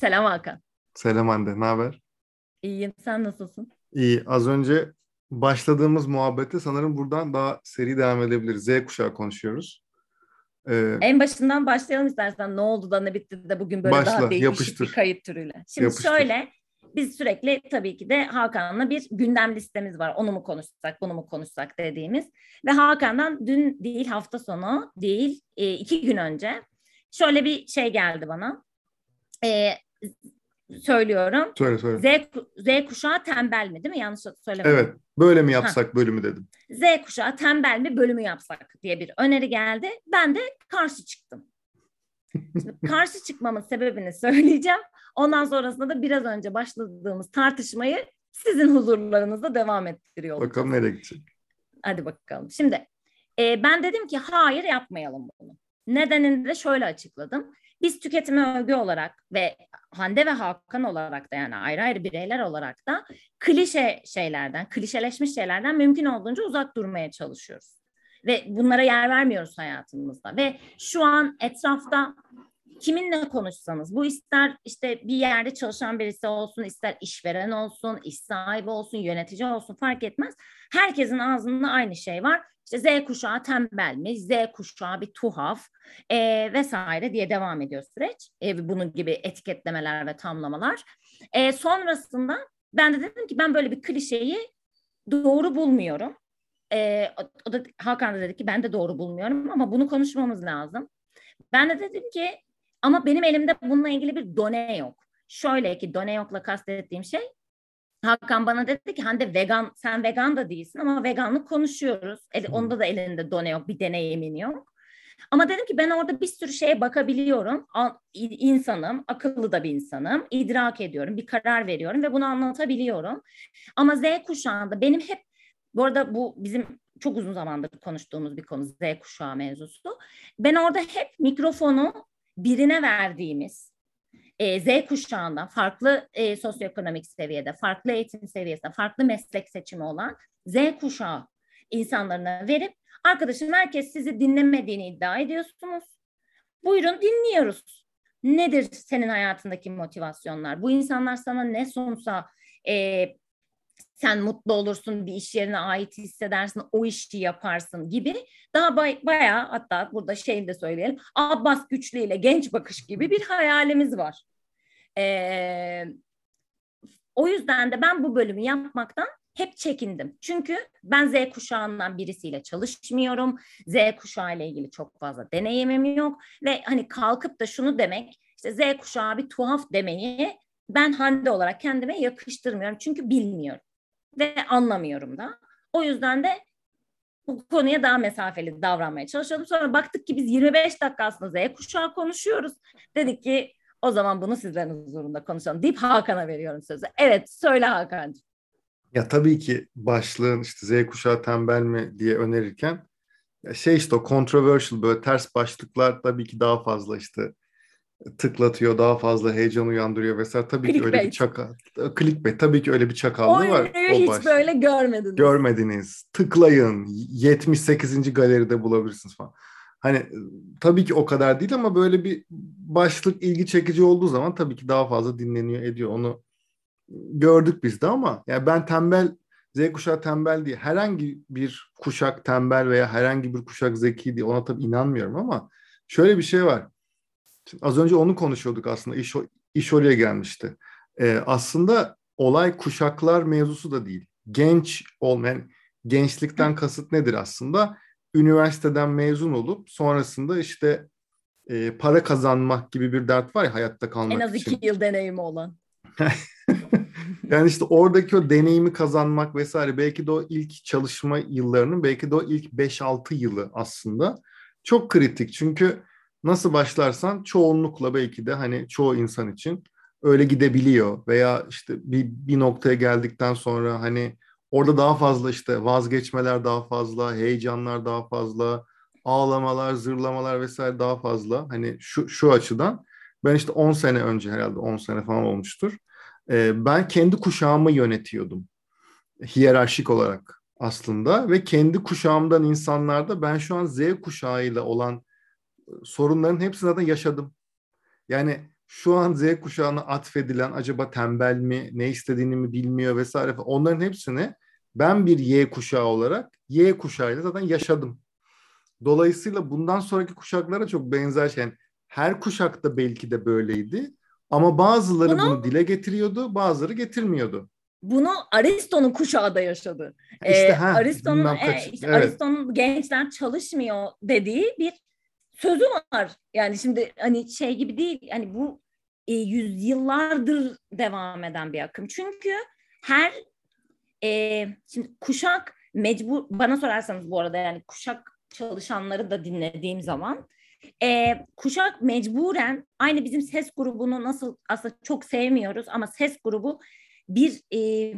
Selam Hakan. Selam Hande, ne haber? İyiyim, sen nasılsın? İyi, az önce başladığımız muhabbete sanırım buradan daha seri devam edebiliriz. Z kuşağı konuşuyoruz. Ee, en başından başlayalım istersen. Ne oldu da ne bitti de bugün böyle başla, daha değişik yapıştır. bir kayıt türüyle. Şimdi yapıştır. şöyle, biz sürekli tabii ki de Hakan'la bir gündem listemiz var. Onu mu konuşsak, bunu mu konuşsak dediğimiz. Ve Hakan'dan dün değil hafta sonu değil e, iki gün önce şöyle bir şey geldi bana. E, söylüyorum. Söyle söyle. Z, Z kuşağı tembel mi değil mi? Yanlış söylemedim. Evet. Böyle mi yapsak ha. bölümü dedim. Z kuşağı tembel mi bölümü yapsak diye bir öneri geldi. Ben de karşı çıktım. Şimdi karşı çıkmamın sebebini söyleyeceğim. Ondan sonrasında da biraz önce başladığımız tartışmayı sizin huzurlarınızda devam ettiriyor olacağız. Bakalım nereye gidecek. Hadi bakalım. Şimdi e, ben dedim ki hayır yapmayalım bunu. Nedenini de şöyle açıkladım. Biz tüketime övgü olarak ve Hande ve Hakan olarak da yani ayrı ayrı bireyler olarak da klişe şeylerden, klişeleşmiş şeylerden mümkün olduğunca uzak durmaya çalışıyoruz. Ve bunlara yer vermiyoruz hayatımızda. Ve şu an etrafta kiminle konuşsanız bu ister işte bir yerde çalışan birisi olsun, ister işveren olsun, iş sahibi olsun, yönetici olsun fark etmez. Herkesin ağzında aynı şey var. İşte Z kuşağı tembel mi, Z kuşağı bir tuhaf e, vesaire diye devam ediyor süreç. E, bunun gibi etiketlemeler ve tamlamalar. E, sonrasında ben de dedim ki ben böyle bir klişeyi doğru bulmuyorum. E, o, da Hakan da dedi ki ben de doğru bulmuyorum ama bunu konuşmamız lazım. Ben de dedim ki ama benim elimde bununla ilgili bir done yok. Şöyle ki done yokla kastettiğim şey Hakan bana dedi ki Hande vegan sen vegan da değilsin ama veganlık konuşuyoruz. El, onda da elinde done yok bir deneyimin yok. Ama dedim ki ben orada bir sürü şeye bakabiliyorum. İnsanım, akıllı da bir insanım. idrak ediyorum, bir karar veriyorum ve bunu anlatabiliyorum. Ama Z kuşağında benim hep bu arada bu bizim çok uzun zamandır konuştuğumuz bir konu Z kuşağı mevzusu. Ben orada hep mikrofonu birine verdiğimiz e, Z kuşağından farklı e, sosyoekonomik seviyede, farklı eğitim seviyesinde, farklı meslek seçimi olan Z kuşağı insanlarına verip arkadaşım herkes sizi dinlemediğini iddia ediyorsunuz. Buyurun dinliyoruz. Nedir senin hayatındaki motivasyonlar? Bu insanlar sana ne sunsa e, sen mutlu olursun, bir iş yerine ait hissedersin, o işi yaparsın gibi daha bay, bayağı hatta burada şey de söyleyelim Abbas Güçlü ile genç bakış gibi bir hayalimiz var. Ee, o yüzden de ben bu bölümü yapmaktan hep çekindim. Çünkü ben Z kuşağından birisiyle çalışmıyorum. Z kuşağı ile ilgili çok fazla deneyimim yok ve hani kalkıp da şunu demek işte Z kuşağı bir tuhaf demeyi ben Hande olarak kendime yakıştırmıyorum. Çünkü bilmiyorum ve anlamıyorum da. O yüzden de bu konuya daha mesafeli davranmaya çalışıyordum. Sonra baktık ki biz 25 dakika aslında Z kuşağı konuşuyoruz. Dedik ki o zaman bunu sizlerin huzurunda konuşalım deyip Hakan'a veriyorum sözü. Evet söyle Hakan'cığım. Ya tabii ki başlığın işte Z kuşağı tembel mi diye önerirken şey işte o controversial böyle ters başlıklar tabii ki daha fazla işte tıklatıyor, daha fazla heyecan uyandırıyor vesaire. Tabii clickbait. ki öyle bir çakal. Clickbait. Tabii ki öyle bir çakallığı var. O hiç başta. böyle görmediniz. Görmediniz. Tıklayın. 78. galeride bulabilirsiniz falan. Hani tabii ki o kadar değil ama böyle bir başlık ilgi çekici olduğu zaman tabii ki daha fazla dinleniyor, ediyor. Onu gördük biz de ama yani ben tembel Z kuşağı tembel diye herhangi bir kuşak tembel veya herhangi bir kuşak zeki diye ona tabii inanmıyorum ama şöyle bir şey var Şimdi az önce onu konuşuyorduk aslında. İş, iş oraya gelmişti. Ee, aslında olay kuşaklar mevzusu da değil. Genç olmayan, gençlikten kasıt nedir aslında? Üniversiteden mezun olup sonrasında işte e, para kazanmak gibi bir dert var ya hayatta kalmak için. En az için. iki yıl deneyimi olan. yani işte oradaki o deneyimi kazanmak vesaire belki de o ilk çalışma yıllarının belki de o ilk 5-6 yılı aslında çok kritik. Çünkü nasıl başlarsan çoğunlukla belki de hani çoğu insan için öyle gidebiliyor veya işte bir, bir noktaya geldikten sonra hani orada daha fazla işte vazgeçmeler daha fazla, heyecanlar daha fazla, ağlamalar, zırlamalar vesaire daha fazla. Hani şu şu açıdan ben işte 10 sene önce herhalde 10 sene falan olmuştur. Ee, ben kendi kuşağımı yönetiyordum. Hiyerarşik olarak aslında ve kendi kuşağımdan insanlarda ben şu an Z kuşağıyla olan sorunların hepsini zaten yaşadım. Yani şu an Z kuşağına atfedilen acaba tembel mi, ne istediğini mi bilmiyor vesaire onların hepsini ben bir Y kuşağı olarak Y kuşağıyla zaten yaşadım. Dolayısıyla bundan sonraki kuşaklara çok benzer şey. Yani her kuşakta belki de böyleydi ama bazıları bunu, bunu dile getiriyordu, bazıları getirmiyordu. Bunu Aristo'nun kuşağı da yaşadı. İşte, ee, Aristo'nun e, işte evet. Aristo'nun gençler çalışmıyor dediği bir sözü var. Yani şimdi hani şey gibi değil. Hani bu e, yüzyıllardır devam eden bir akım. Çünkü her e, şimdi kuşak mecbur bana sorarsanız bu arada yani kuşak çalışanları da dinlediğim zaman e, kuşak mecburen aynı bizim ses grubunu nasıl aslında çok sevmiyoruz ama ses grubu bir e,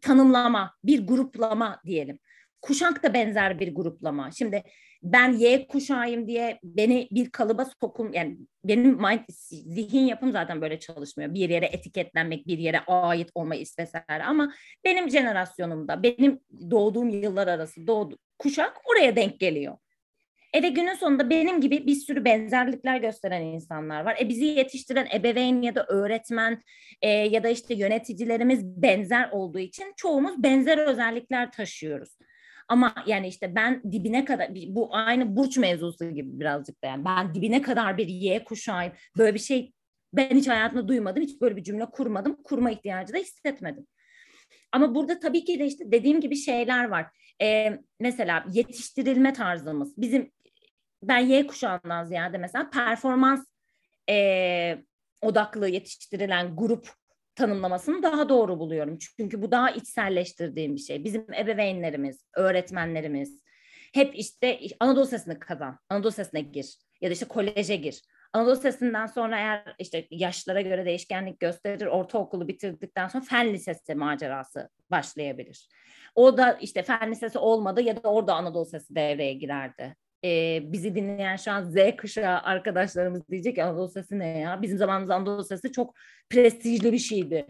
tanımlama, bir gruplama diyelim. Kuşak da benzer bir gruplama. Şimdi ben Y kuşağıyım diye beni bir kalıba sokun yani benim mind, zihin yapım zaten böyle çalışmıyor. Bir yere etiketlenmek, bir yere ait olma vesaire ama benim jenerasyonumda, benim doğduğum yıllar arası doğdu kuşak oraya denk geliyor. E ve günün sonunda benim gibi bir sürü benzerlikler gösteren insanlar var. E bizi yetiştiren ebeveyn ya da öğretmen e, ya da işte yöneticilerimiz benzer olduğu için çoğumuz benzer özellikler taşıyoruz. Ama yani işte ben dibine kadar bu aynı burç mevzusu gibi birazcık da yani ben dibine kadar bir Y kuşağıyım. Böyle bir şey ben hiç hayatımda duymadım. Hiç böyle bir cümle kurmadım. Kurma ihtiyacı da hissetmedim. Ama burada tabii ki de işte dediğim gibi şeyler var. Ee, mesela yetiştirilme tarzımız. Bizim ben Y kuşağından ziyade mesela performans e, odaklı yetiştirilen grup tanımlamasını daha doğru buluyorum. Çünkü bu daha içselleştirdiğim bir şey. Bizim ebeveynlerimiz, öğretmenlerimiz hep işte Anadolu Sesi'ni kazan, Anadolu Sesi'ne gir ya da işte koleje gir. Anadolu Sesi'nden sonra eğer işte yaşlara göre değişkenlik gösterir, ortaokulu bitirdikten sonra fen lisesi macerası başlayabilir. O da işte fen lisesi olmadı ya da orada Anadolu Sesi devreye girerdi e, bizi dinleyen şu an Z kuşağı arkadaşlarımız diyecek ki Anadolu Sesi ne ya? Bizim zamanımızda Anadolu Sesi çok prestijli bir şeydi.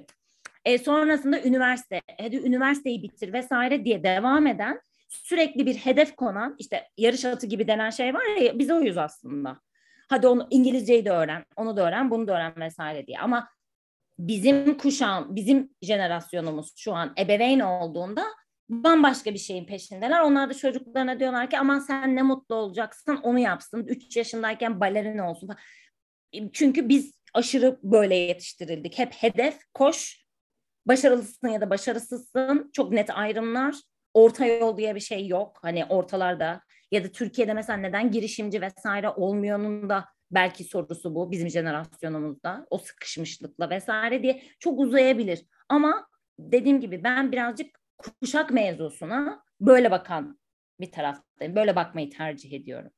E, sonrasında üniversite, hadi üniversiteyi bitir vesaire diye devam eden sürekli bir hedef konan işte yarış atı gibi denen şey var ya biz oyuz aslında. Hadi onu İngilizceyi de öğren, onu da öğren, bunu da öğren vesaire diye. Ama bizim kuşağım, bizim jenerasyonumuz şu an ebeveyn olduğunda bambaşka bir şeyin peşindeler. Onlar da çocuklarına diyorlar ki aman sen ne mutlu olacaksın onu yapsın. Üç yaşındayken balerin olsun. Çünkü biz aşırı böyle yetiştirildik. Hep hedef, koş, başarılısın ya da başarısızsın. Çok net ayrımlar. Orta yol diye bir şey yok. Hani ortalarda ya da Türkiye'de mesela neden girişimci vesaire olmuyor'nun da belki sorusu bu bizim jenerasyonumuzda. O sıkışmışlıkla vesaire diye çok uzayabilir. Ama dediğim gibi ben birazcık kuşak mevzusuna böyle bakan bir taraftayım. Böyle bakmayı tercih ediyorum.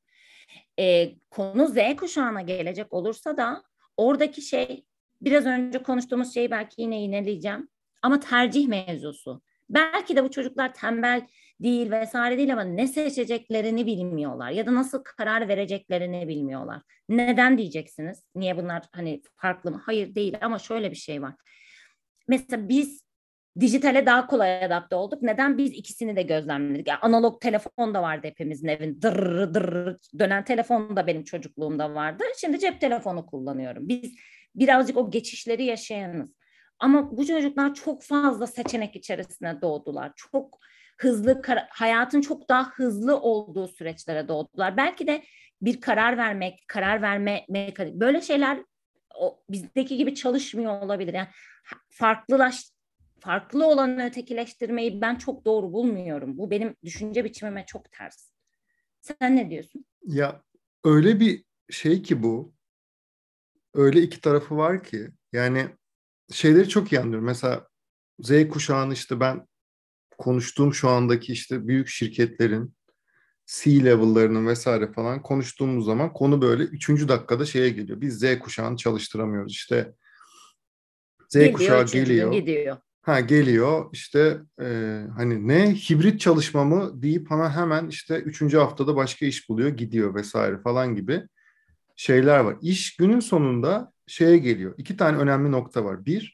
E, konu Z kuşağına gelecek olursa da oradaki şey biraz önce konuştuğumuz şeyi belki yine yineleyeceğim. Ama tercih mevzusu. Belki de bu çocuklar tembel değil vesaire değil ama ne seçeceklerini bilmiyorlar ya da nasıl karar vereceklerini bilmiyorlar. Neden diyeceksiniz? Niye bunlar hani farklı mı? Hayır değil ama şöyle bir şey var. Mesela biz dijitale daha kolay adapte olduk. Neden? Biz ikisini de gözlemledik. Yani analog telefon da vardı hepimizin evin. Dırr dırr dönen telefon da benim çocukluğumda vardı. Şimdi cep telefonu kullanıyorum. Biz birazcık o geçişleri yaşayanız. Ama bu çocuklar çok fazla seçenek içerisine doğdular. Çok hızlı, hayatın çok daha hızlı olduğu süreçlere doğdular. Belki de bir karar vermek, karar verme mekanik böyle şeyler o, bizdeki gibi çalışmıyor olabilir. Yani farklılaş farklı olanı ötekileştirmeyi ben çok doğru bulmuyorum. Bu benim düşünce biçimime çok ters. Sen ne diyorsun? Ya öyle bir şey ki bu. Öyle iki tarafı var ki. Yani şeyleri çok iyi anlıyorum. Mesela Z kuşağını işte ben konuştuğum şu andaki işte büyük şirketlerin C-level'larının vesaire falan konuştuğumuz zaman konu böyle üçüncü dakikada şeye geliyor. Biz Z kuşağını çalıştıramıyoruz. İşte Z geliyor, kuşağı geliyor. Gidiyor. Ha geliyor işte e, hani ne hibrit çalışma mı deyip bana hemen işte üçüncü haftada başka iş buluyor gidiyor vesaire falan gibi şeyler var. İş günün sonunda şeye geliyor. İki tane önemli nokta var. Bir,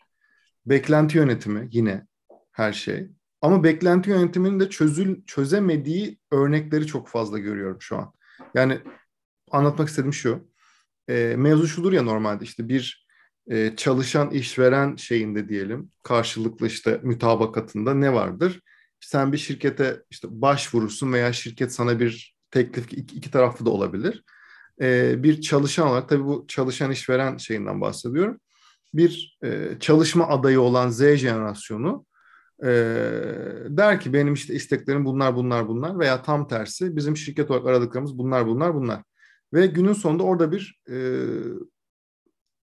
beklenti yönetimi yine her şey. Ama beklenti yönetiminin de çözül, çözemediği örnekleri çok fazla görüyorum şu an. Yani anlatmak istediğim şu. e, mevzu şudur ya normalde işte bir e, çalışan işveren şeyinde diyelim karşılıklı işte mütabakatında ne vardır? Sen bir şirkete işte başvurursun veya şirket sana bir teklif iki, iki taraflı da olabilir. E, bir çalışan olarak tabii bu çalışan işveren şeyinden bahsediyorum. Bir e, çalışma adayı olan Z jenerasyonu e, der ki benim işte isteklerim bunlar bunlar bunlar veya tam tersi bizim şirket olarak aradıklarımız bunlar bunlar bunlar. Ve günün sonunda orada bir e,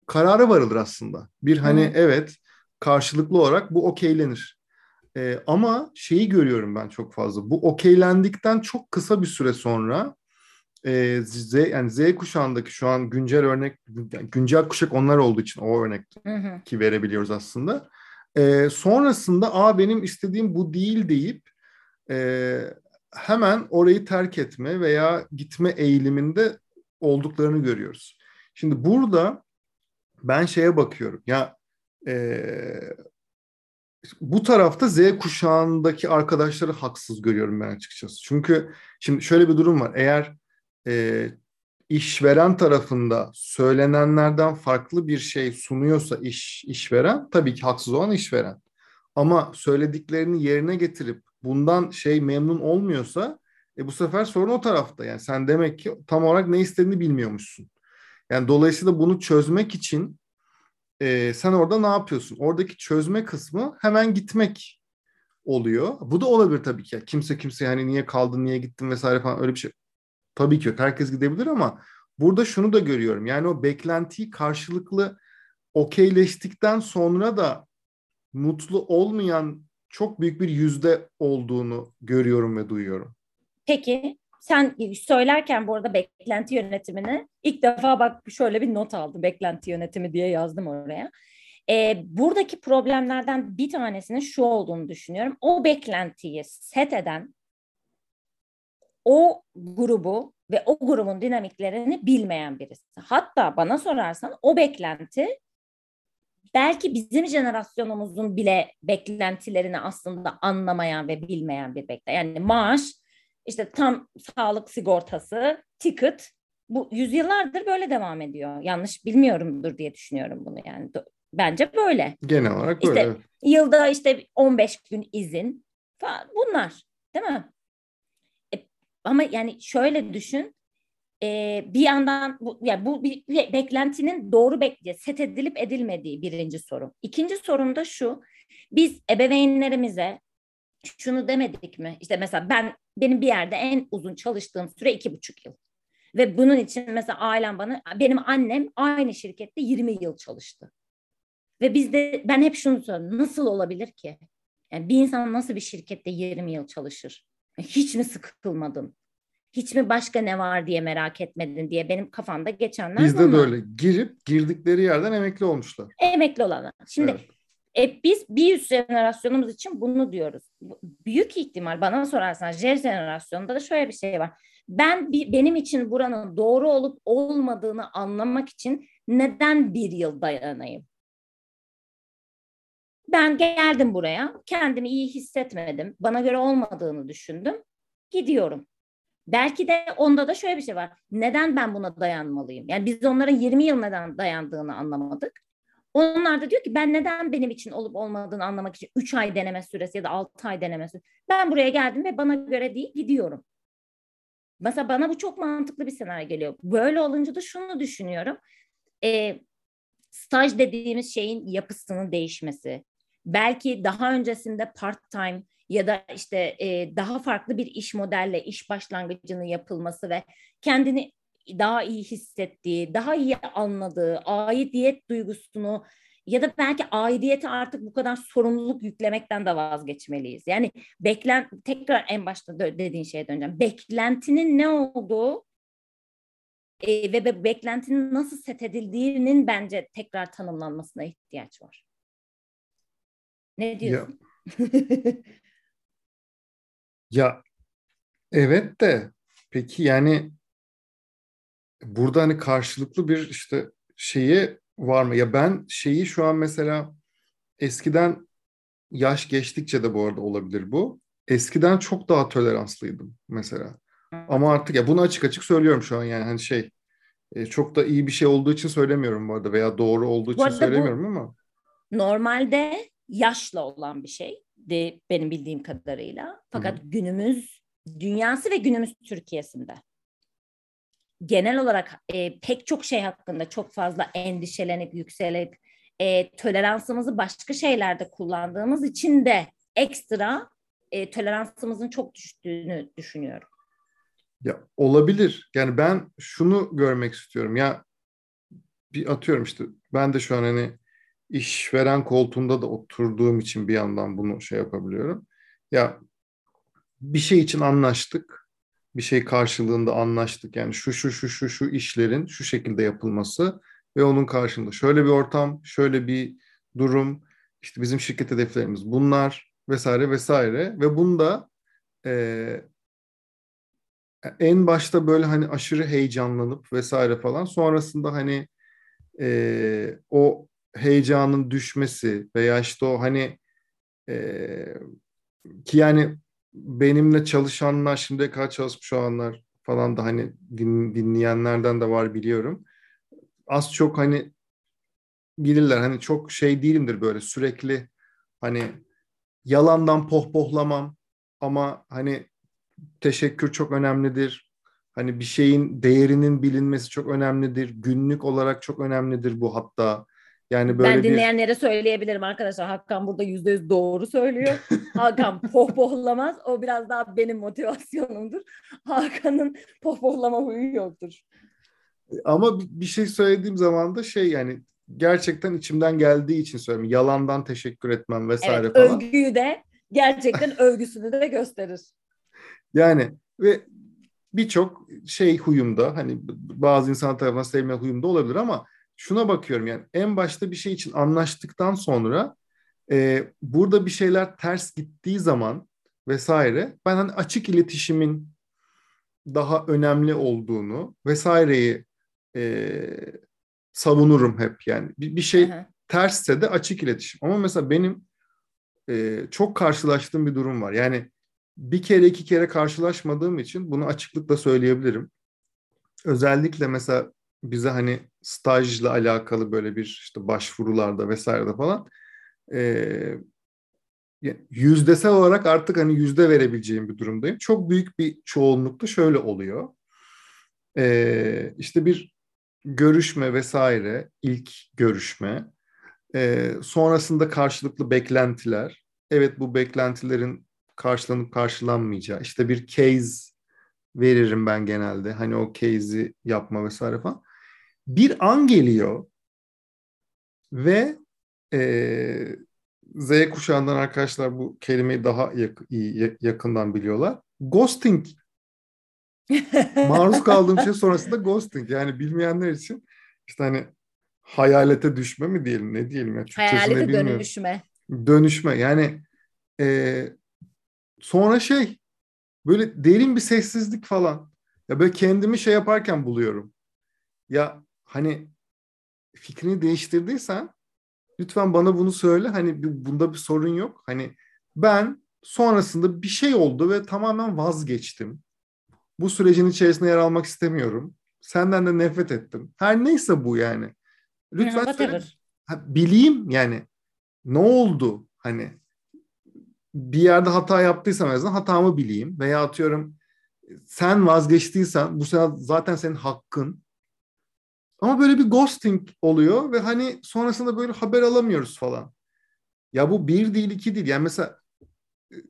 karara varılır aslında. Bir hani Hı. evet karşılıklı olarak bu okeylenir. E, ama şeyi görüyorum ben çok fazla. Bu okeylendikten çok kısa bir süre sonra e, Z yani Z kuşağındaki şu an güncel örnek güncel kuşak onlar olduğu için o örnek ki verebiliyoruz aslında. E, sonrasında a benim istediğim bu değil deyip e, hemen orayı terk etme veya gitme eğiliminde olduklarını görüyoruz. Şimdi burada ben şeye bakıyorum ya e, bu tarafta Z kuşağındaki arkadaşları haksız görüyorum ben açıkçası. Çünkü şimdi şöyle bir durum var. Eğer e, işveren tarafında söylenenlerden farklı bir şey sunuyorsa iş işveren tabii ki haksız olan işveren. Ama söylediklerini yerine getirip bundan şey memnun olmuyorsa e bu sefer sorun o tarafta. Yani sen demek ki tam olarak ne istediğini bilmiyormuşsun. Yani dolayısıyla bunu çözmek için e, sen orada ne yapıyorsun? Oradaki çözme kısmı hemen gitmek oluyor. Bu da olabilir tabii ki. Kimse kimse hani niye kaldın, niye gittin vesaire falan öyle bir şey. Tabii ki yok. Herkes gidebilir ama burada şunu da görüyorum. Yani o beklentiyi karşılıklı okeyleştikten sonra da mutlu olmayan çok büyük bir yüzde olduğunu görüyorum ve duyuyorum. Peki sen söylerken bu arada beklenti yönetimini ilk defa bak şöyle bir not aldım beklenti yönetimi diye yazdım oraya. Ee, buradaki problemlerden bir tanesinin şu olduğunu düşünüyorum. O beklentiyi set eden o grubu ve o grubun dinamiklerini bilmeyen birisi. Hatta bana sorarsan o beklenti belki bizim jenerasyonumuzun bile beklentilerini aslında anlamayan ve bilmeyen bir beklenti. Yani maaş işte tam sağlık sigortası, ticket bu yüzyıllardır böyle devam ediyor. Yanlış bilmiyorumdur diye düşünüyorum bunu yani. Bence böyle. Genel olarak işte, böyle. Yılda işte 15 gün izin falan bunlar değil mi? E, ama yani şöyle düşün e, bir yandan bu, yani bu bir, bir beklentinin doğru bekle set edilip edilmediği birinci sorun. İkinci sorun da şu biz ebeveynlerimize şunu demedik mi? İşte mesela ben benim bir yerde en uzun çalıştığım süre iki buçuk yıl. Ve bunun için mesela ailem bana, benim annem aynı şirkette 20 yıl çalıştı. Ve biz de ben hep şunu söylüyorum. Nasıl olabilir ki? Yani bir insan nasıl bir şirkette 20 yıl çalışır? Hiç mi sıkılmadın? Hiç mi başka ne var diye merak etmedin diye benim kafamda geçenler Bizde bunlar. de öyle. Girip girdikleri yerden emekli olmuşlar. Emekli olanlar. Şimdi evet. E, biz bir üst jenerasyonumuz için bunu diyoruz. Büyük ihtimal bana sorarsan Z jenerasyonunda da şöyle bir şey var. Ben benim için buranın doğru olup olmadığını anlamak için neden bir yıl dayanayım? Ben geldim buraya, kendimi iyi hissetmedim, bana göre olmadığını düşündüm, gidiyorum. Belki de onda da şöyle bir şey var. Neden ben buna dayanmalıyım? Yani biz onların 20 yıl neden dayandığını anlamadık. Onlar da diyor ki ben neden benim için olup olmadığını anlamak için 3 ay deneme süresi ya da 6 ay deneme süresi. Ben buraya geldim ve bana göre değil gidiyorum. Mesela bana bu çok mantıklı bir senaryo geliyor. Böyle olunca da şunu düşünüyorum. E, staj dediğimiz şeyin yapısının değişmesi. Belki daha öncesinde part time ya da işte e, daha farklı bir iş modelle iş başlangıcının yapılması ve kendini daha iyi hissettiği, daha iyi anladığı, aidiyet duygusunu ya da belki aidiyete artık bu kadar sorumluluk yüklemekten de vazgeçmeliyiz. Yani beklen tekrar en başta dediğin şeye döneceğim. Beklentinin ne olduğu e, ve be, beklentinin nasıl set edildiğinin bence tekrar tanımlanmasına ihtiyaç var. Ne diyorsun? Ya, ya evet de peki yani burada hani karşılıklı bir işte şeyi var mı? Ya ben şeyi şu an mesela eskiden yaş geçtikçe de bu arada olabilir bu. Eskiden çok daha toleranslıydım mesela. Ama artık ya bunu açık açık söylüyorum şu an yani hani şey E, çok da iyi bir şey olduğu için söylemiyorum bu arada veya doğru olduğu için söylemiyorum ama. Normalde yaşla olan bir şey de benim bildiğim kadarıyla. Fakat Hı-hı. günümüz dünyası ve günümüz Türkiye'sinde genel olarak e, pek çok şey hakkında çok fazla endişelenip yükselip e, toleransımızı başka şeylerde kullandığımız için de ekstra e, toleransımızın çok düştüğünü düşünüyorum. Ya olabilir. Yani ben şunu görmek istiyorum. Ya bir atıyorum işte ben de şu an hani işveren koltuğunda da oturduğum için bir yandan bunu şey yapabiliyorum. Ya bir şey için anlaştık. Bir şey karşılığında anlaştık. Yani şu şu şu şu şu işlerin şu şekilde yapılması ve onun karşılığında şöyle bir ortam, şöyle bir durum, işte bizim şirket hedeflerimiz bunlar vesaire vesaire ve bunda e, en başta böyle hani aşırı heyecanlanıp vesaire falan sonrasında hani e, o heyecanın düşmesi veya işte o hani e, ki yani benimle çalışanlar şimdiye kadar çalışmış olanlar falan da hani din, dinleyenlerden de var biliyorum. Az çok hani bilirler hani çok şey değilimdir böyle sürekli hani yalandan pohpohlamam ama hani teşekkür çok önemlidir. Hani bir şeyin değerinin bilinmesi çok önemlidir. Günlük olarak çok önemlidir bu hatta. Yani böyle ben dinleyenlere bir... söyleyebilirim arkadaşlar. Hakan burada yüzde yüz doğru söylüyor. Hakan pohpohlamaz. O biraz daha benim motivasyonumdur. Hakan'ın pohpohlama huyu yoktur. Ama bir şey söylediğim zaman da şey yani gerçekten içimden geldiği için söylüyorum. Yalandan teşekkür etmem vesaire evet, falan. Övgüyü de gerçekten övgüsünü de gösterir. Yani ve birçok şey huyumda hani bazı insan tarafından sevme huyumda olabilir ama şuna bakıyorum yani en başta bir şey için anlaştıktan sonra e, burada bir şeyler ters gittiği zaman vesaire ben hani açık iletişimin daha önemli olduğunu vesaireyi e, savunurum hep yani bir, bir şey Aha. tersse de açık iletişim ama mesela benim e, çok karşılaştığım bir durum var yani bir kere iki kere karşılaşmadığım için bunu açıklıkla söyleyebilirim. Özellikle mesela bize hani stajla alakalı böyle bir işte başvurularda vesairede falan e, yüzdesel olarak artık hani yüzde verebileceğim bir durumdayım. Çok büyük bir çoğunlukta şöyle oluyor. E, işte bir görüşme vesaire, ilk görüşme, e, sonrasında karşılıklı beklentiler. Evet bu beklentilerin karşılanıp karşılanmayacağı. İşte bir case veririm ben genelde. Hani o case'i yapma vesaire falan. Bir an geliyor ve e, Z kuşağından arkadaşlar bu kelimeyi daha yak- iyi, yakından biliyorlar. Ghosting. Maruz kaldığım şey sonrasında ghosting. Yani bilmeyenler için işte hani hayalete düşme mi diyelim ne diyelim ya. Hayalete dönüşme. Dönüşme yani e, Sonra şey böyle derin bir sessizlik falan. Ya böyle kendimi şey yaparken buluyorum. Ya hani fikrini değiştirdiysen lütfen bana bunu söyle. Hani bunda bir sorun yok. Hani ben sonrasında bir şey oldu ve tamamen vazgeçtim. Bu sürecin içerisinde yer almak istemiyorum. Senden de nefret ettim. Her neyse bu yani. Lütfen söyle. Ha, bileyim yani ne oldu hani bir yerde hata yaptıysam en azından hatamı bileyim veya atıyorum sen vazgeçtiysen bu zaten senin hakkın. Ama böyle bir ghosting oluyor ve hani sonrasında böyle haber alamıyoruz falan. Ya bu bir değil iki değil. Yani mesela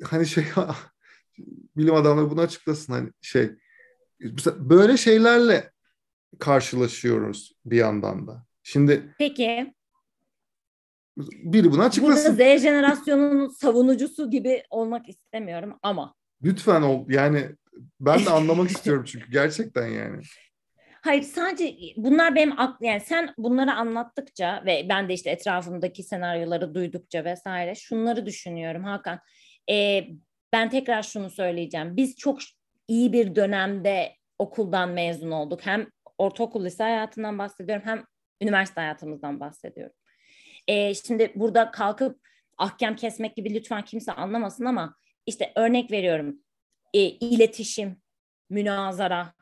hani şey bilim adamları bunu açıklasın hani şey mesela böyle şeylerle karşılaşıyoruz bir yandan da. Şimdi Peki biri bunu açıklasın. Burada Z jenerasyonunun savunucusu gibi olmak istemiyorum ama. Lütfen ol yani ben de anlamak istiyorum çünkü gerçekten yani. Hayır sadece bunlar benim aklı yani sen bunları anlattıkça ve ben de işte etrafımdaki senaryoları duydukça vesaire şunları düşünüyorum Hakan. E, ben tekrar şunu söyleyeceğim. Biz çok iyi bir dönemde okuldan mezun olduk. Hem ortaokul lise hayatından bahsediyorum hem üniversite hayatımızdan bahsediyorum. E, şimdi burada kalkıp ahkam kesmek gibi lütfen kimse anlamasın ama işte örnek veriyorum e, iletişim, münazara,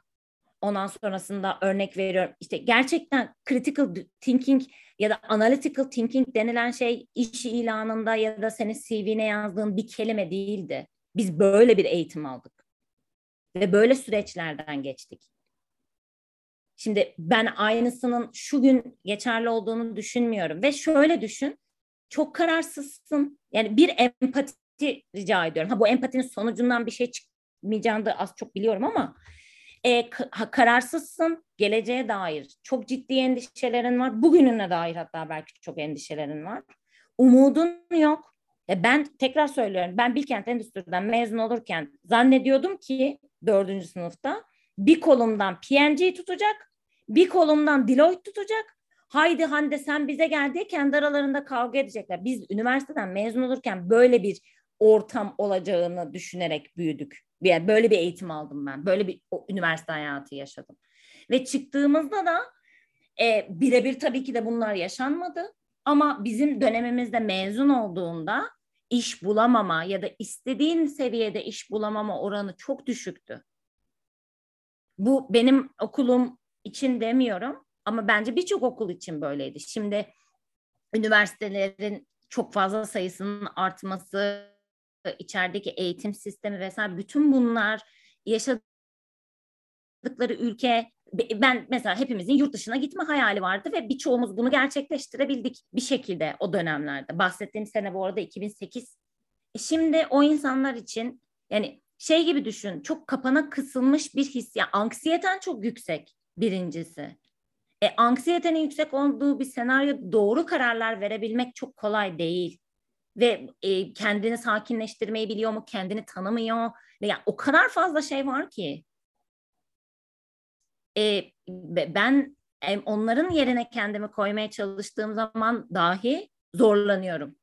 ondan sonrasında örnek veriyorum işte gerçekten critical thinking ya da analytical thinking denilen şey iş ilanında ya da senin CV'ne yazdığın bir kelime değildi. Biz böyle bir eğitim aldık ve böyle süreçlerden geçtik. Şimdi ben aynısının şu gün geçerli olduğunu düşünmüyorum ve şöyle düşün. Çok kararsızsın. Yani bir empati rica ediyorum. Ha bu empatinin sonucundan bir şey çıkmayacağını da az çok biliyorum ama e, kararsızsın geleceğe dair. Çok ciddi endişelerin var. Bugününe dair hatta belki çok endişelerin var. Umudun yok. E ben tekrar söylüyorum. Ben Bilkent Endüstri'den mezun olurken zannediyordum ki dördüncü sınıfta bir kolumdan PNG tutacak, bir kolumdan Deloitte tutacak. Haydi Hande sen bize gel diye kendi aralarında kavga edecekler. Biz üniversiteden mezun olurken böyle bir ortam olacağını düşünerek büyüdük. Yani böyle bir eğitim aldım ben. Böyle bir üniversite hayatı yaşadım. Ve çıktığımızda da e, birebir tabii ki de bunlar yaşanmadı. Ama bizim dönemimizde mezun olduğunda iş bulamama ya da istediğin seviyede iş bulamama oranı çok düşüktü. Bu benim okulum için demiyorum ama bence birçok okul için böyleydi. Şimdi üniversitelerin çok fazla sayısının artması, içerideki eğitim sistemi vesaire bütün bunlar yaşadıkları ülke ben mesela hepimizin yurt dışına gitme hayali vardı ve birçoğumuz bunu gerçekleştirebildik bir şekilde o dönemlerde. Bahsettiğim sene bu arada 2008. E şimdi o insanlar için yani şey gibi düşün çok kapana kısılmış bir his yani anksiyeten çok yüksek birincisi. E, anksiyetenin yüksek olduğu bir senaryo doğru kararlar verebilmek çok kolay değil ve e, kendini sakinleştirmeyi biliyor mu, kendini tanımıyor ve yani o kadar fazla şey var ki. E, ben e, onların yerine kendimi koymaya çalıştığım zaman dahi zorlanıyorum.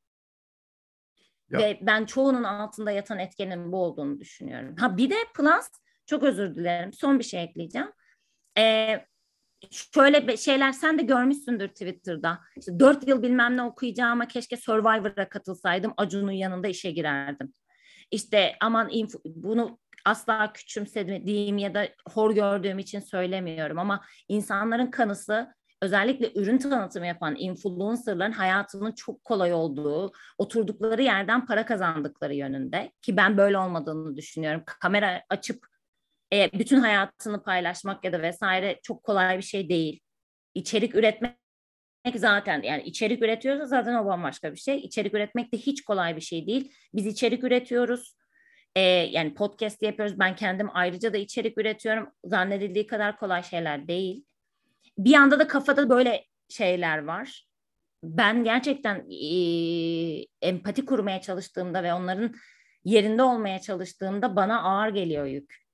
Ya. Ve ben çoğunun altında yatan etkenin bu olduğunu düşünüyorum. Ha bir de plus çok özür dilerim son bir şey ekleyeceğim. Ee, şöyle şeyler sen de görmüşsündür Twitter'da. İşte dört yıl bilmem ne okuyacağıma keşke Survivor'a katılsaydım. Acun'un yanında işe girerdim. İşte aman info, bunu asla küçümsediğim ya da hor gördüğüm için söylemiyorum ama insanların kanısı özellikle ürün tanıtımı yapan influencerların hayatının çok kolay olduğu, oturdukları yerden para kazandıkları yönünde ki ben böyle olmadığını düşünüyorum. Kamera açıp e, bütün hayatını paylaşmak ya da vesaire çok kolay bir şey değil. İçerik üretmek zaten yani içerik üretiyorsa zaten o bambaşka bir şey. İçerik üretmek de hiç kolay bir şey değil. Biz içerik üretiyoruz. Ee, yani podcast yapıyoruz. Ben kendim ayrıca da içerik üretiyorum. Zannedildiği kadar kolay şeyler değil. Bir yanda da kafada böyle şeyler var. Ben gerçekten e, empati kurmaya çalıştığımda ve onların yerinde olmaya çalıştığımda bana ağır geliyor yük.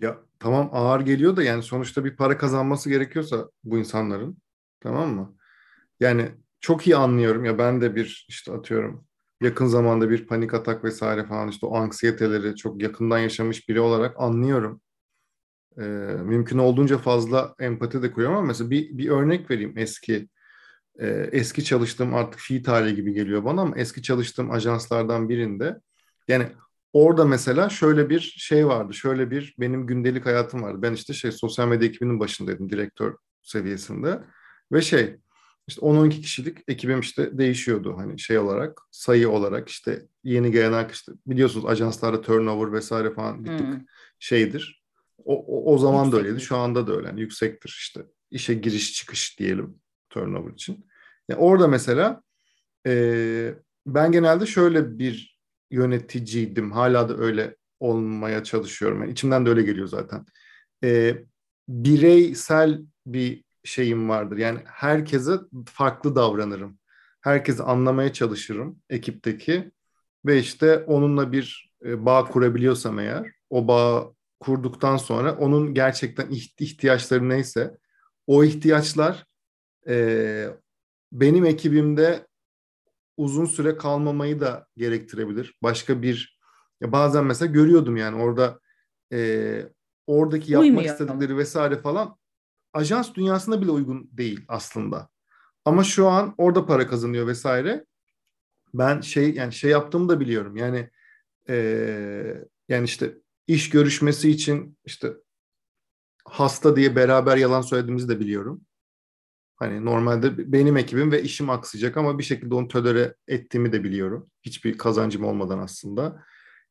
Ya tamam ağır geliyor da yani sonuçta bir para kazanması gerekiyorsa bu insanların tamam mı? Yani çok iyi anlıyorum ya ben de bir işte atıyorum yakın zamanda bir panik atak vesaire falan işte o anksiyeteleri çok yakından yaşamış biri olarak anlıyorum. Ee, mümkün olduğunca fazla empati de kuruyorum ama mesela bir, bir örnek vereyim eski e, eski çalıştığım artık fi tarihi gibi geliyor bana ama eski çalıştığım ajanslardan birinde yani orada mesela şöyle bir şey vardı. Şöyle bir benim gündelik hayatım vardı. Ben işte şey sosyal medya ekibinin başındaydım direktör seviyesinde. Ve şey işte 10-12 kişilik ekibim işte değişiyordu hani şey olarak sayı olarak işte yeni gelen işte biliyorsunuz ajanslarda turnover vesaire falan bir tık hmm. şeydir. O, o, o zaman da öyleydi şu anda da öyle yani yüksektir işte işe giriş çıkış diyelim turnover için. Yani orada mesela e, ben genelde şöyle bir yöneticiydim. Hala da öyle olmaya çalışıyorum. Yani içimden de öyle geliyor zaten. Ee, bireysel bir şeyim vardır. Yani herkese farklı davranırım. Herkesi anlamaya çalışırım ekipteki ve işte onunla bir e, bağ kurabiliyorsam eğer o bağ kurduktan sonra onun gerçekten ihtiyaçları neyse o ihtiyaçlar e, benim ekibimde uzun süre kalmamayı da gerektirebilir. Başka bir ya bazen mesela görüyordum yani orada e, oradaki yapmak Uymuyor. istedikleri vesaire falan ajans dünyasında bile uygun değil aslında. Ama şu an orada para kazanıyor vesaire. Ben şey yani şey yaptığımı da biliyorum. Yani e, yani işte iş görüşmesi için işte hasta diye beraber yalan söylediğimizi de biliyorum. Hani normalde benim ekibim ve işim aksayacak ama bir şekilde onu tölere ettiğimi de biliyorum. Hiçbir kazancım olmadan aslında.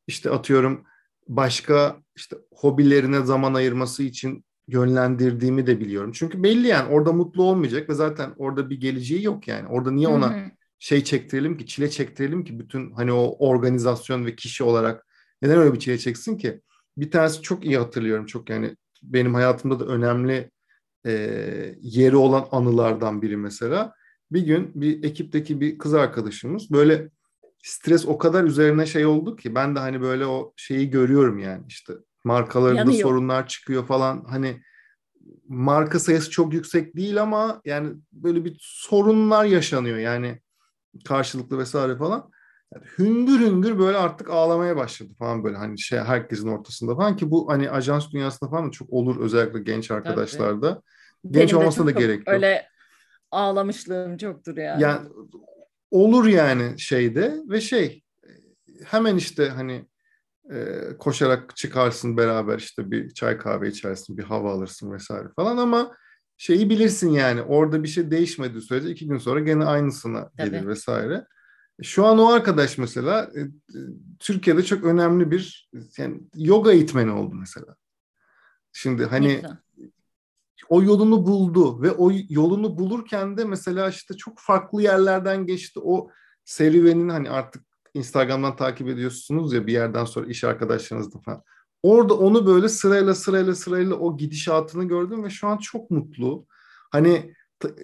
İşte atıyorum başka işte hobilerine zaman ayırması için yönlendirdiğimi de biliyorum. Çünkü belli yani orada mutlu olmayacak ve zaten orada bir geleceği yok yani. Orada niye ona hı hı. şey çektirelim ki, çile çektirelim ki bütün hani o organizasyon ve kişi olarak neden öyle bir çile çeksin ki? Bir tanesi çok iyi hatırlıyorum. Çok yani benim hayatımda da önemli e, yeri olan anılardan biri mesela. Bir gün bir ekipteki bir kız arkadaşımız böyle stres o kadar üzerine şey oldu ki ben de hani böyle o şeyi görüyorum yani işte markalarında Yanıyor. sorunlar çıkıyor falan hani marka sayısı çok yüksek değil ama yani böyle bir sorunlar yaşanıyor yani karşılıklı vesaire falan. Yani hüngür hüngür böyle artık ağlamaya başladı falan böyle hani şey herkesin ortasında falan ki bu hani ajans dünyasında falan da çok olur özellikle genç arkadaşlarda. Tabii. Genç Benim olmasına da gerek yok. Öyle ağlamışlığım çoktur yani. Yani olur yani şeyde ve şey hemen işte hani e, koşarak çıkarsın beraber işte bir çay kahve içersin bir hava alırsın vesaire falan ama şeyi bilirsin yani orada bir şey değişmediği sürece iki gün sonra gene aynısına gelir Tabii. vesaire. Şu an o arkadaş mesela e, Türkiye'de çok önemli bir yani yoga eğitmeni oldu mesela. Şimdi hani o yolunu buldu ve o yolunu bulurken de mesela işte çok farklı yerlerden geçti. O serüvenin hani artık Instagram'dan takip ediyorsunuz ya bir yerden sonra iş arkadaşlarınızla falan. Orada onu böyle sırayla sırayla sırayla o gidişatını gördüm ve şu an çok mutlu. Hani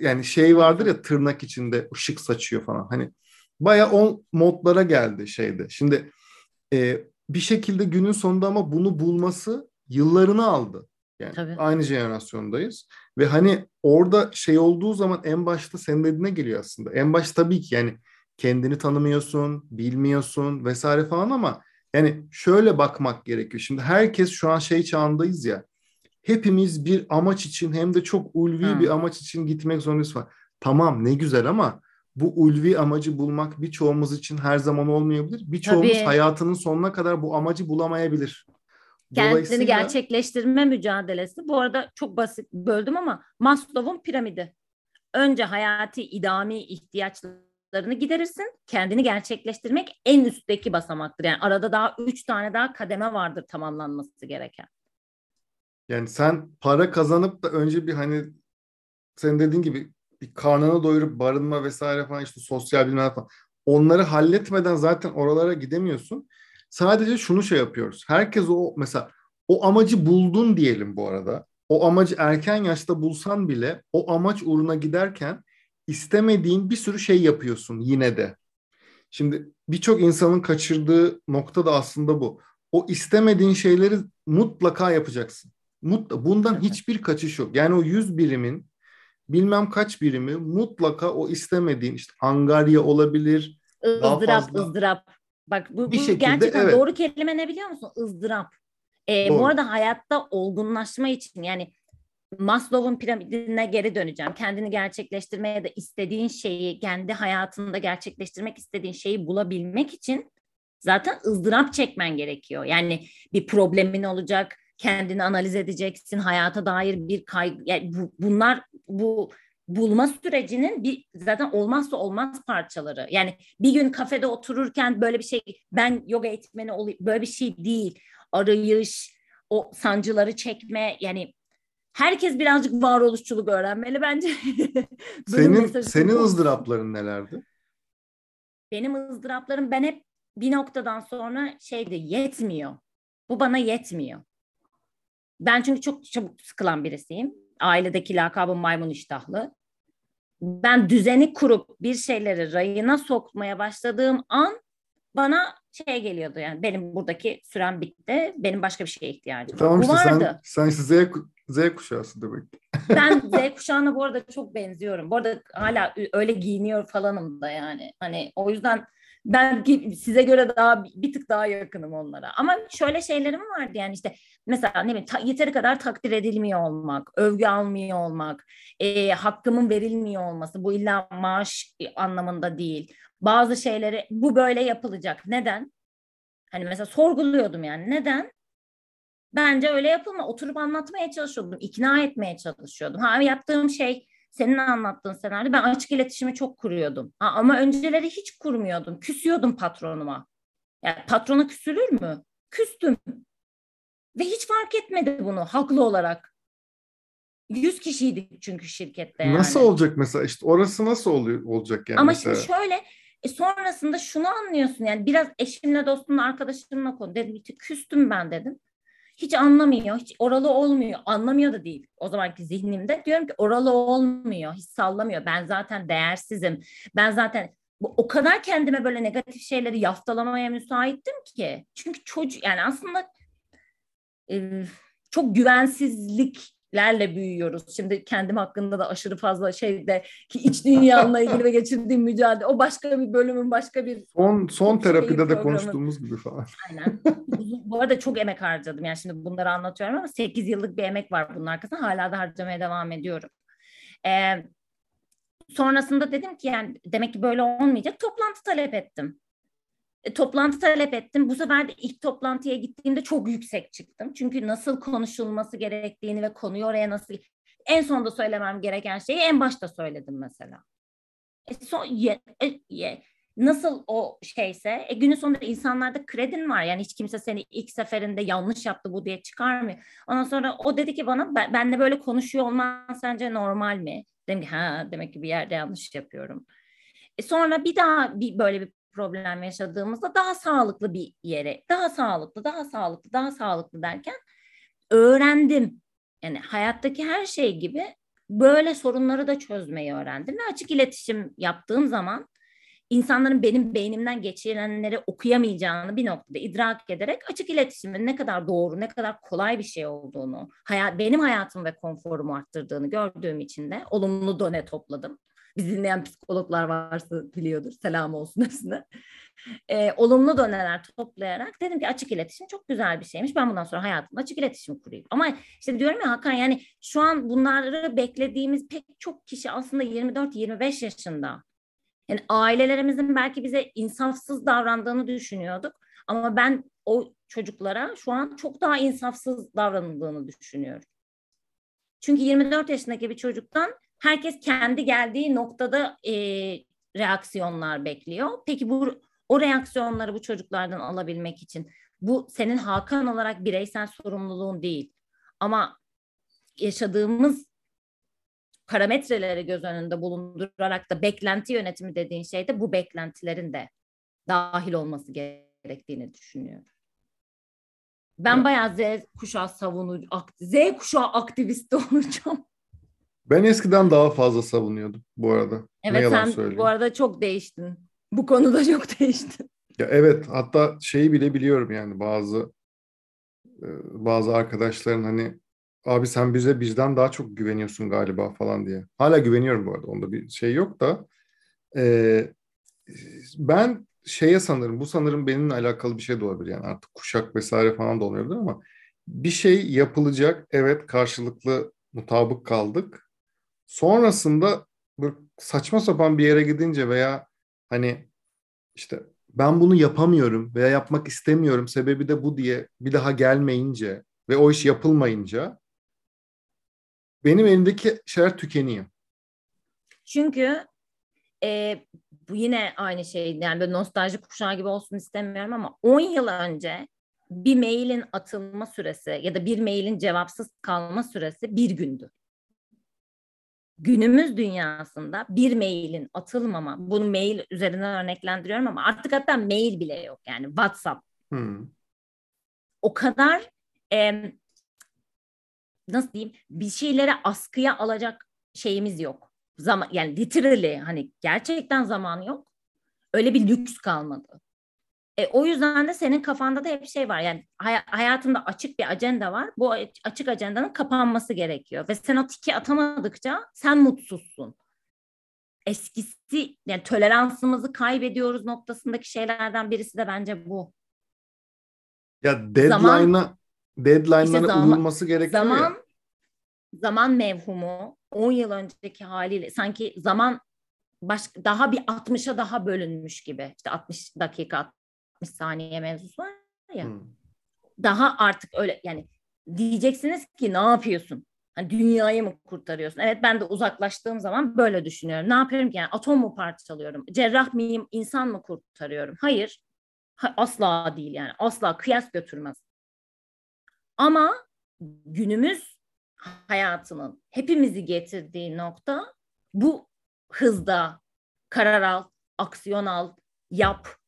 yani şey vardır ya tırnak içinde ışık saçıyor falan. Hani baya o modlara geldi şeyde. Şimdi e, bir şekilde günün sonunda ama bunu bulması yıllarını aldı. Yani Tabii. aynı jenerasyondayız. Ve hani orada şey olduğu zaman en başta senin dediğine geliyor aslında. En baş tabii ki yani kendini tanımıyorsun, bilmiyorsun vesaire falan ama yani şöyle bakmak gerekiyor. Şimdi herkes şu an şey çağındayız ya. Hepimiz bir amaç için hem de çok ulvi hmm. bir amaç için gitmek zorundayız falan. Tamam ne güzel ama bu ulvi amacı bulmak birçoğumuz için her zaman olmayabilir. Birçoğumuz Tabii. hayatının sonuna kadar bu amacı bulamayabilir. Kendini gerçekleştirme mücadelesi. Bu arada çok basit böldüm ama Maslow'un piramidi. Önce hayati idami ihtiyaçlarını giderirsin. Kendini gerçekleştirmek en üstteki basamaktır. Yani arada daha üç tane daha kademe vardır tamamlanması gereken. Yani sen para kazanıp da önce bir hani sen dediğin gibi bir karnını doyurup barınma vesaire falan işte sosyal bilmem falan onları halletmeden zaten oralara gidemiyorsun. Sadece şunu şey yapıyoruz. Herkes o mesela o amacı buldun diyelim bu arada. O amacı erken yaşta bulsan bile o amaç uğruna giderken istemediğin bir sürü şey yapıyorsun yine de. Şimdi birçok insanın kaçırdığı nokta da aslında bu. O istemediğin şeyleri mutlaka yapacaksın. Mutla, bundan hiçbir kaçış yok. Yani o 100 birimin bilmem kaç birimi mutlaka o istemediğin işte angarya olabilir. ızdırap, fazla... ızdırap. Bak bu, bir bu şekilde, gerçekten evet. doğru kelime ne biliyor musun? ızdırap. Ee, bu arada hayatta olgunlaşma için yani Maslow'un piramidine geri döneceğim. Kendini gerçekleştirmeye de istediğin şeyi, kendi hayatında gerçekleştirmek istediğin şeyi bulabilmek için zaten ızdırap çekmen gerekiyor. Yani bir problemin olacak, kendini analiz edeceksin, hayata dair bir kaygı. Yani bu, bunlar bu bulma sürecinin bir zaten olmazsa olmaz parçaları. Yani bir gün kafede otururken böyle bir şey ben yoga eğitmeni olayım böyle bir şey değil. Arayış, o sancıları çekme yani herkes birazcık varoluşçuluk öğrenmeli bence. senin senin ızdırapların nelerdi? Benim ızdıraplarım ben hep bir noktadan sonra şeyde yetmiyor. Bu bana yetmiyor. Ben çünkü çok çabuk sıkılan birisiyim. Ailedeki lakabım maymun iştahlı ben düzeni kurup bir şeyleri rayına sokmaya başladığım an bana şey geliyordu yani benim buradaki sürem bitti. Benim başka bir şeye ihtiyacım tamam var. Işte vardı. Sen, sen Z, Z kuşağısın demek. ben Z kuşağına bu arada çok benziyorum. Bu arada hala öyle giyiniyor falanım da yani. Hani o yüzden ben size göre daha bir tık daha yakınım onlara. Ama şöyle şeylerim vardı yani işte mesela ne bileyim ta, yeteri kadar takdir edilmiyor olmak, övgü almıyor olmak, e, hakkımın verilmiyor olması. Bu illa maaş anlamında değil. Bazı şeyleri bu böyle yapılacak. Neden? Hani mesela sorguluyordum yani. Neden? Bence öyle yapılma. Oturup anlatmaya çalışıyordum. ikna etmeye çalışıyordum. Ha yaptığım şey senin anlattığın senaryo ben açık iletişimi çok kuruyordum. Ha, ama önceleri hiç kurmuyordum. Küsüyordum patronuma. Yani patrona küsülür mü? Küstüm. Ve hiç fark etmedi bunu haklı olarak. 100 kişiydik çünkü şirkette yani. Nasıl olacak mesela işte orası nasıl oluyor olacak yani Ama mesela? şimdi şöyle e sonrasında şunu anlıyorsun yani biraz eşimle dostumla arkadaşımla konu dedim işte küstüm ben dedim. Hiç anlamıyor, hiç oralı olmuyor. Anlamıyor da değil o zamanki zihnimde. Diyorum ki oralı olmuyor, hiç sallamıyor. Ben zaten değersizim. Ben zaten bu, o kadar kendime böyle negatif şeyleri yaftalamaya müsaittim ki. Çünkü çocuk yani aslında e, çok güvensizlik lerle büyüyoruz. Şimdi kendim hakkında da aşırı fazla şeyde ki iç dünyamla ilgili ve geçirdiğim mücadele o başka bir bölümün başka bir son son terapide de programı. konuştuğumuz gibi falan. Aynen. Bu arada çok emek harcadım. Yani şimdi bunları anlatıyorum ama 8 yıllık bir emek var bunun arkasında. Hala da harcamaya devam ediyorum. Ee, sonrasında dedim ki yani demek ki böyle olmayacak. Toplantı talep ettim. E, toplantı talep ettim. Bu sefer de ilk toplantıya gittiğimde çok yüksek çıktım. Çünkü nasıl konuşulması gerektiğini ve konuyu oraya nasıl en sonda söylemem gereken şeyi en başta söyledim mesela. E, son, ye, e, ye, nasıl o şeyse e, günün sonunda insanlarda kredin var. Yani hiç kimse seni ilk seferinde yanlış yaptı bu diye çıkarmıyor. Ondan sonra o dedi ki bana ben, benle böyle konuşuyor olman sence normal mi? Dedim ki ha demek ki bir yerde yanlış yapıyorum. E sonra bir daha bir böyle bir problem yaşadığımızda daha sağlıklı bir yere, daha sağlıklı, daha sağlıklı, daha sağlıklı derken öğrendim. Yani hayattaki her şey gibi böyle sorunları da çözmeyi öğrendim ve açık iletişim yaptığım zaman insanların benim beynimden geçirenleri okuyamayacağını bir noktada idrak ederek açık iletişimin ne kadar doğru, ne kadar kolay bir şey olduğunu, hayat, benim hayatım ve konforumu arttırdığını gördüğüm için de olumlu done topladım. Bizi dinleyen psikologlar varsa biliyordur. Selam olsun hepsine. E, olumlu döneler toplayarak dedim ki açık iletişim çok güzel bir şeymiş. Ben bundan sonra hayatımda açık iletişim kurayım. Ama işte diyorum ya Hakan yani şu an bunları beklediğimiz pek çok kişi aslında 24-25 yaşında. Yani ailelerimizin belki bize insafsız davrandığını düşünüyorduk. Ama ben o çocuklara şu an çok daha insafsız davranıldığını düşünüyorum. Çünkü 24 yaşındaki bir çocuktan herkes kendi geldiği noktada e, reaksiyonlar bekliyor. Peki bu o reaksiyonları bu çocuklardan alabilmek için bu senin Hakan olarak bireysel sorumluluğun değil. Ama yaşadığımız parametreleri göz önünde bulundurarak da beklenti yönetimi dediğin şeyde bu beklentilerin de dahil olması gerektiğini düşünüyorum. Ben evet. bayağı Z kuşağı savunucu, Z kuşağı aktivisti olacağım. Ben eskiden daha fazla savunuyordum bu arada. Evet sen söyleyeyim. bu arada çok değiştin. Bu konuda çok değiştin. Ya evet hatta şeyi bile biliyorum yani bazı e, bazı arkadaşların hani abi sen bize bizden daha çok güveniyorsun galiba falan diye. Hala güveniyorum bu arada onda bir şey yok da e, ben şeye sanırım bu sanırım benimle alakalı bir şey de olabilir yani artık kuşak vesaire falan da olabilir ama bir şey yapılacak evet karşılıklı mutabık kaldık Sonrasında böyle saçma sapan bir yere gidince veya hani işte ben bunu yapamıyorum veya yapmak istemiyorum sebebi de bu diye bir daha gelmeyince ve o iş yapılmayınca benim elimdeki şeyler tükeniyor. Çünkü e, bu yine aynı şey yani böyle nostalji kuşağı gibi olsun istemiyorum ama 10 yıl önce bir mailin atılma süresi ya da bir mailin cevapsız kalma süresi bir gündü günümüz dünyasında bir mailin atılmama, bunu mail üzerinden örneklendiriyorum ama artık hatta mail bile yok yani WhatsApp. Hmm. O kadar e, nasıl diyeyim bir şeylere askıya alacak şeyimiz yok. Zaman yani literally hani gerçekten zaman yok. Öyle bir lüks kalmadı. E, o yüzden de senin kafanda da hep şey var. Yani hay- hayatında açık bir ajanda var. Bu açık ajandanın kapanması gerekiyor. Ve sen o tiki atamadıkça sen mutsuzsun. Eskisi yani toleransımızı kaybediyoruz noktasındaki şeylerden birisi de bence bu. Ya deadline'a deadline'lara işte zaman, uyulması gerekiyor zaman, ya. Zaman mevhumu 10 yıl önceki haliyle sanki zaman baş, daha bir 60'a daha bölünmüş gibi. İşte 60 dakika 60 saniye mevzusu var ya. Hmm. Daha artık öyle yani diyeceksiniz ki ne yapıyorsun? Hani dünyayı mı kurtarıyorsun? Evet ben de uzaklaştığım zaman böyle düşünüyorum. Ne yapıyorum ki? Yani atom mu parçalıyorum? Cerrah mıyım? İnsan mı kurtarıyorum? Hayır. Ha, asla değil yani. Asla kıyas götürmez. Ama günümüz hayatının hepimizi getirdiği nokta bu hızda karar al, aksiyon al, yap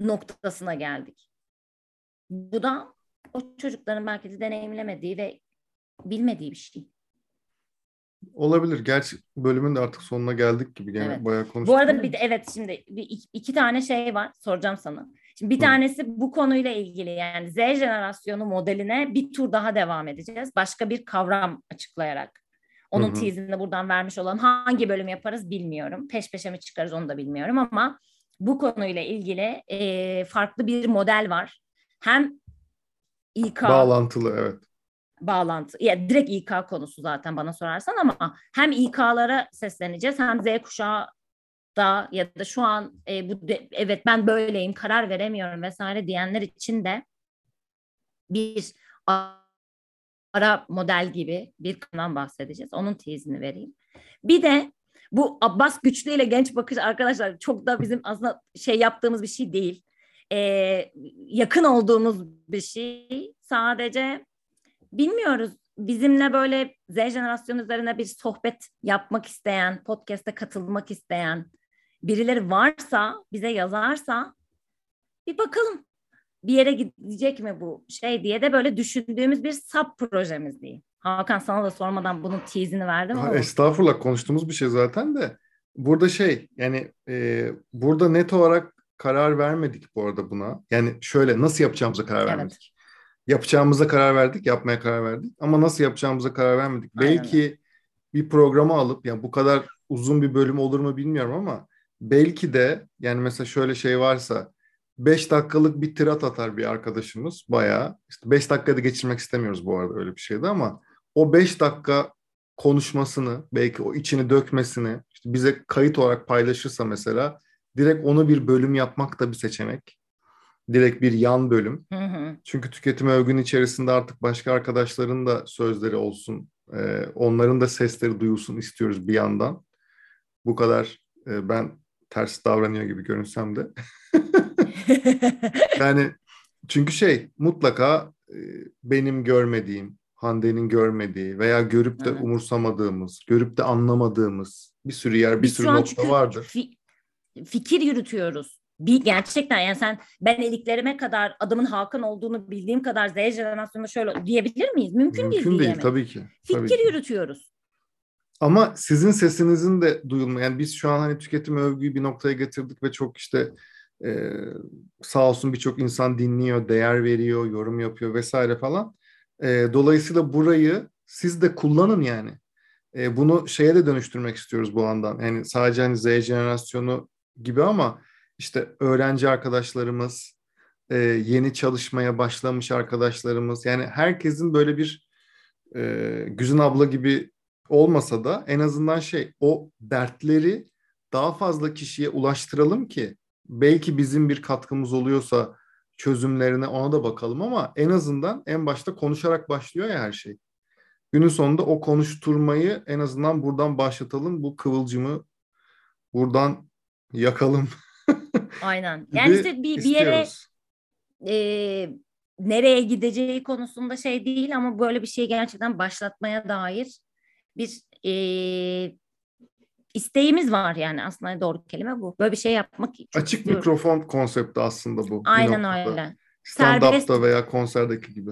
noktasına geldik. Bu da o çocukların belki de deneyimlemediği ve bilmediği bir şey. Olabilir. Gerçi bölümün de artık sonuna geldik gibi. Gene evet. bayağı konuştuk. Bu arada bir de evet şimdi bir, iki, tane şey var soracağım sana. Şimdi bir Hı. tanesi bu konuyla ilgili yani Z jenerasyonu modeline bir tur daha devam edeceğiz. Başka bir kavram açıklayarak. Onun hı teasini buradan vermiş olan hangi bölüm yaparız bilmiyorum. Peş peşe mi çıkarız onu da bilmiyorum ama bu konuyla ilgili e, farklı bir model var. Hem İK bağlantılı evet. Bağlantı. Ya direkt İK konusu zaten bana sorarsan ama hem İK'lara sesleneceğiz hem Z kuşağı da ya da şu an e, bu de, evet ben böyleyim karar veremiyorum vesaire diyenler için de bir ara model gibi bir kanal bahsedeceğiz. Onun tezini vereyim. Bir de bu Abbas Güçlü ile genç bakış arkadaşlar çok da bizim aslında şey yaptığımız bir şey değil. Ee, yakın olduğumuz bir şey. Sadece bilmiyoruz. Bizimle böyle Z jenerasyonu üzerine bir sohbet yapmak isteyen, podcast'e katılmak isteyen birileri varsa, bize yazarsa bir bakalım bir yere gidecek mi bu şey diye de böyle düşündüğümüz bir sub projemiz diyeyim. Hakan sana da sormadan bunun teasini verdim ama. Estağfurullah konuştuğumuz bir şey zaten de. Burada şey yani e, burada net olarak karar vermedik bu arada buna. Yani şöyle nasıl yapacağımıza karar evet. vermedik. Yapacağımıza karar verdik, yapmaya karar verdik. Ama nasıl yapacağımıza karar vermedik. Aynen. Belki bir programı alıp yani bu kadar uzun bir bölüm olur mu bilmiyorum ama belki de yani mesela şöyle şey varsa 5 dakikalık bir tirat atar bir arkadaşımız bayağı. İşte 5 dakikada geçirmek istemiyoruz bu arada öyle bir şeydi ama o 5 dakika konuşmasını belki o içini dökmesini işte bize kayıt olarak paylaşırsa mesela direkt onu bir bölüm yapmak da bir seçenek. Direkt bir yan bölüm. Hı hı. Çünkü tüketim övgün içerisinde artık başka arkadaşların da sözleri olsun. E, onların da sesleri duyulsun istiyoruz bir yandan. Bu kadar e, ben ters davranıyor gibi görünsem de. yani çünkü şey mutlaka e, benim görmediğim, Hande'nin görmediği veya görüp de evet. umursamadığımız, görüp de anlamadığımız bir sürü yer, bir Biz sürü nokta vardır. Fi- fikir yürütüyoruz. Bir gerçekten yani sen ben eliklerime kadar adamın Hakan olduğunu bildiğim kadar Z jenerasyonunda şöyle diyebilir miyiz? Mümkün, Mümkün değil. değil tabii ki. Fikir tabii ki. yürütüyoruz. Ama sizin sesinizin de duyulma. Yani biz şu an hani tüketim övgüyü bir noktaya getirdik ve çok işte e, sağ olsun birçok insan dinliyor, değer veriyor, yorum yapıyor vesaire falan. E, dolayısıyla burayı siz de kullanın yani. E, bunu şeye de dönüştürmek istiyoruz bu andan. Yani sadece hani Z jenerasyonu gibi ama işte öğrenci arkadaşlarımız, e, yeni çalışmaya başlamış arkadaşlarımız yani herkesin böyle bir e, Güzin abla gibi olmasa da en azından şey o dertleri daha fazla kişiye ulaştıralım ki belki bizim bir katkımız oluyorsa çözümlerine ona da bakalım ama en azından en başta konuşarak başlıyor ya her şey. Günün sonunda o konuşturmayı en azından buradan başlatalım. Bu kıvılcımı buradan yakalım. Aynen. Yani işte bir, bir yere e, nereye gideceği konusunda şey değil ama böyle bir şeyi gerçekten başlatmaya dair bir e, isteğimiz var yani aslında doğru kelime bu. Böyle bir şey yapmak Açık istiyorum. mikrofon konsepti aslında bu. Aynen öyle. Stand-up'ta veya konserdeki gibi.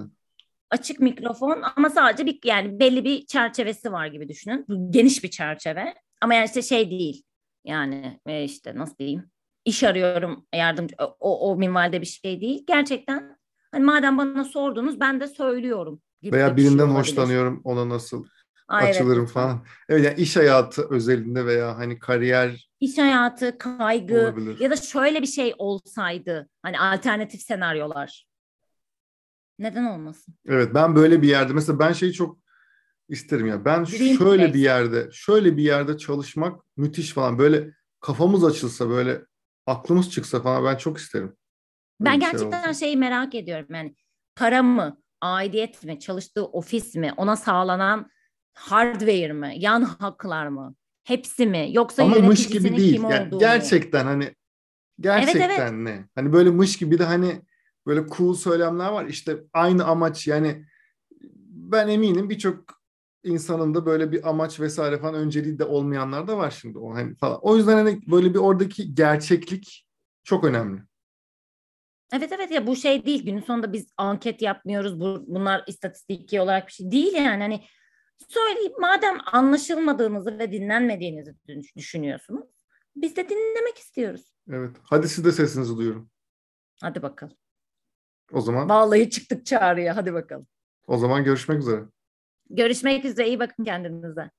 Açık mikrofon ama sadece bir yani belli bir çerçevesi var gibi düşünün. Geniş bir çerçeve. Ama yani işte şey değil. Yani e, işte nasıl diyeyim? İş arıyorum yardımcı o, o minvalde bir şey değil. Gerçekten hani madem bana sordunuz ben de söylüyorum. Gibi veya birinden şey hoşlanıyorum ona nasıl Aa, açılırım falan. Evet yani iş hayatı özelinde veya hani kariyer iş hayatı, kaygı olabilir. ya da şöyle bir şey olsaydı hani alternatif senaryolar. Neden olmasın? Evet ben böyle bir yerde mesela ben şeyi çok isterim ya. Ben Dream şöyle place. bir yerde, şöyle bir yerde çalışmak müthiş falan. Böyle kafamız açılsa böyle aklımız çıksa falan ben çok isterim. Böyle ben şey gerçekten şey şeyi merak ediyorum yani para mı, aidiyet mi, çalıştığı ofis mi, ona sağlanan hardware mi, yan haklar mı? Hepsi mi? Yoksa Ama mış gibi değil. Yani olduğu mu? gerçekten hani gerçekten Evet, evet. ne? Hani böyle mış gibi de hani böyle cool söylemler var. İşte aynı amaç yani ben eminim birçok insanın da böyle bir amaç vesaire falan önceliği de olmayanlar da var şimdi o hani falan. O yüzden hani böyle bir oradaki gerçeklik çok önemli. Evet evet ya bu şey değil günün sonunda biz anket yapmıyoruz bu, bunlar istatistiki olarak bir şey değil yani hani söyleyip madem anlaşılmadığınızı ve dinlenmediğinizi düş- düşünüyorsunuz biz de dinlemek istiyoruz. Evet. Hadi siz de sesinizi duyurun. Hadi bakalım. O zaman Vallahi çıktık çağrıya hadi bakalım. o zaman görüşmek üzere. Görüşmek üzere iyi bakın kendinize.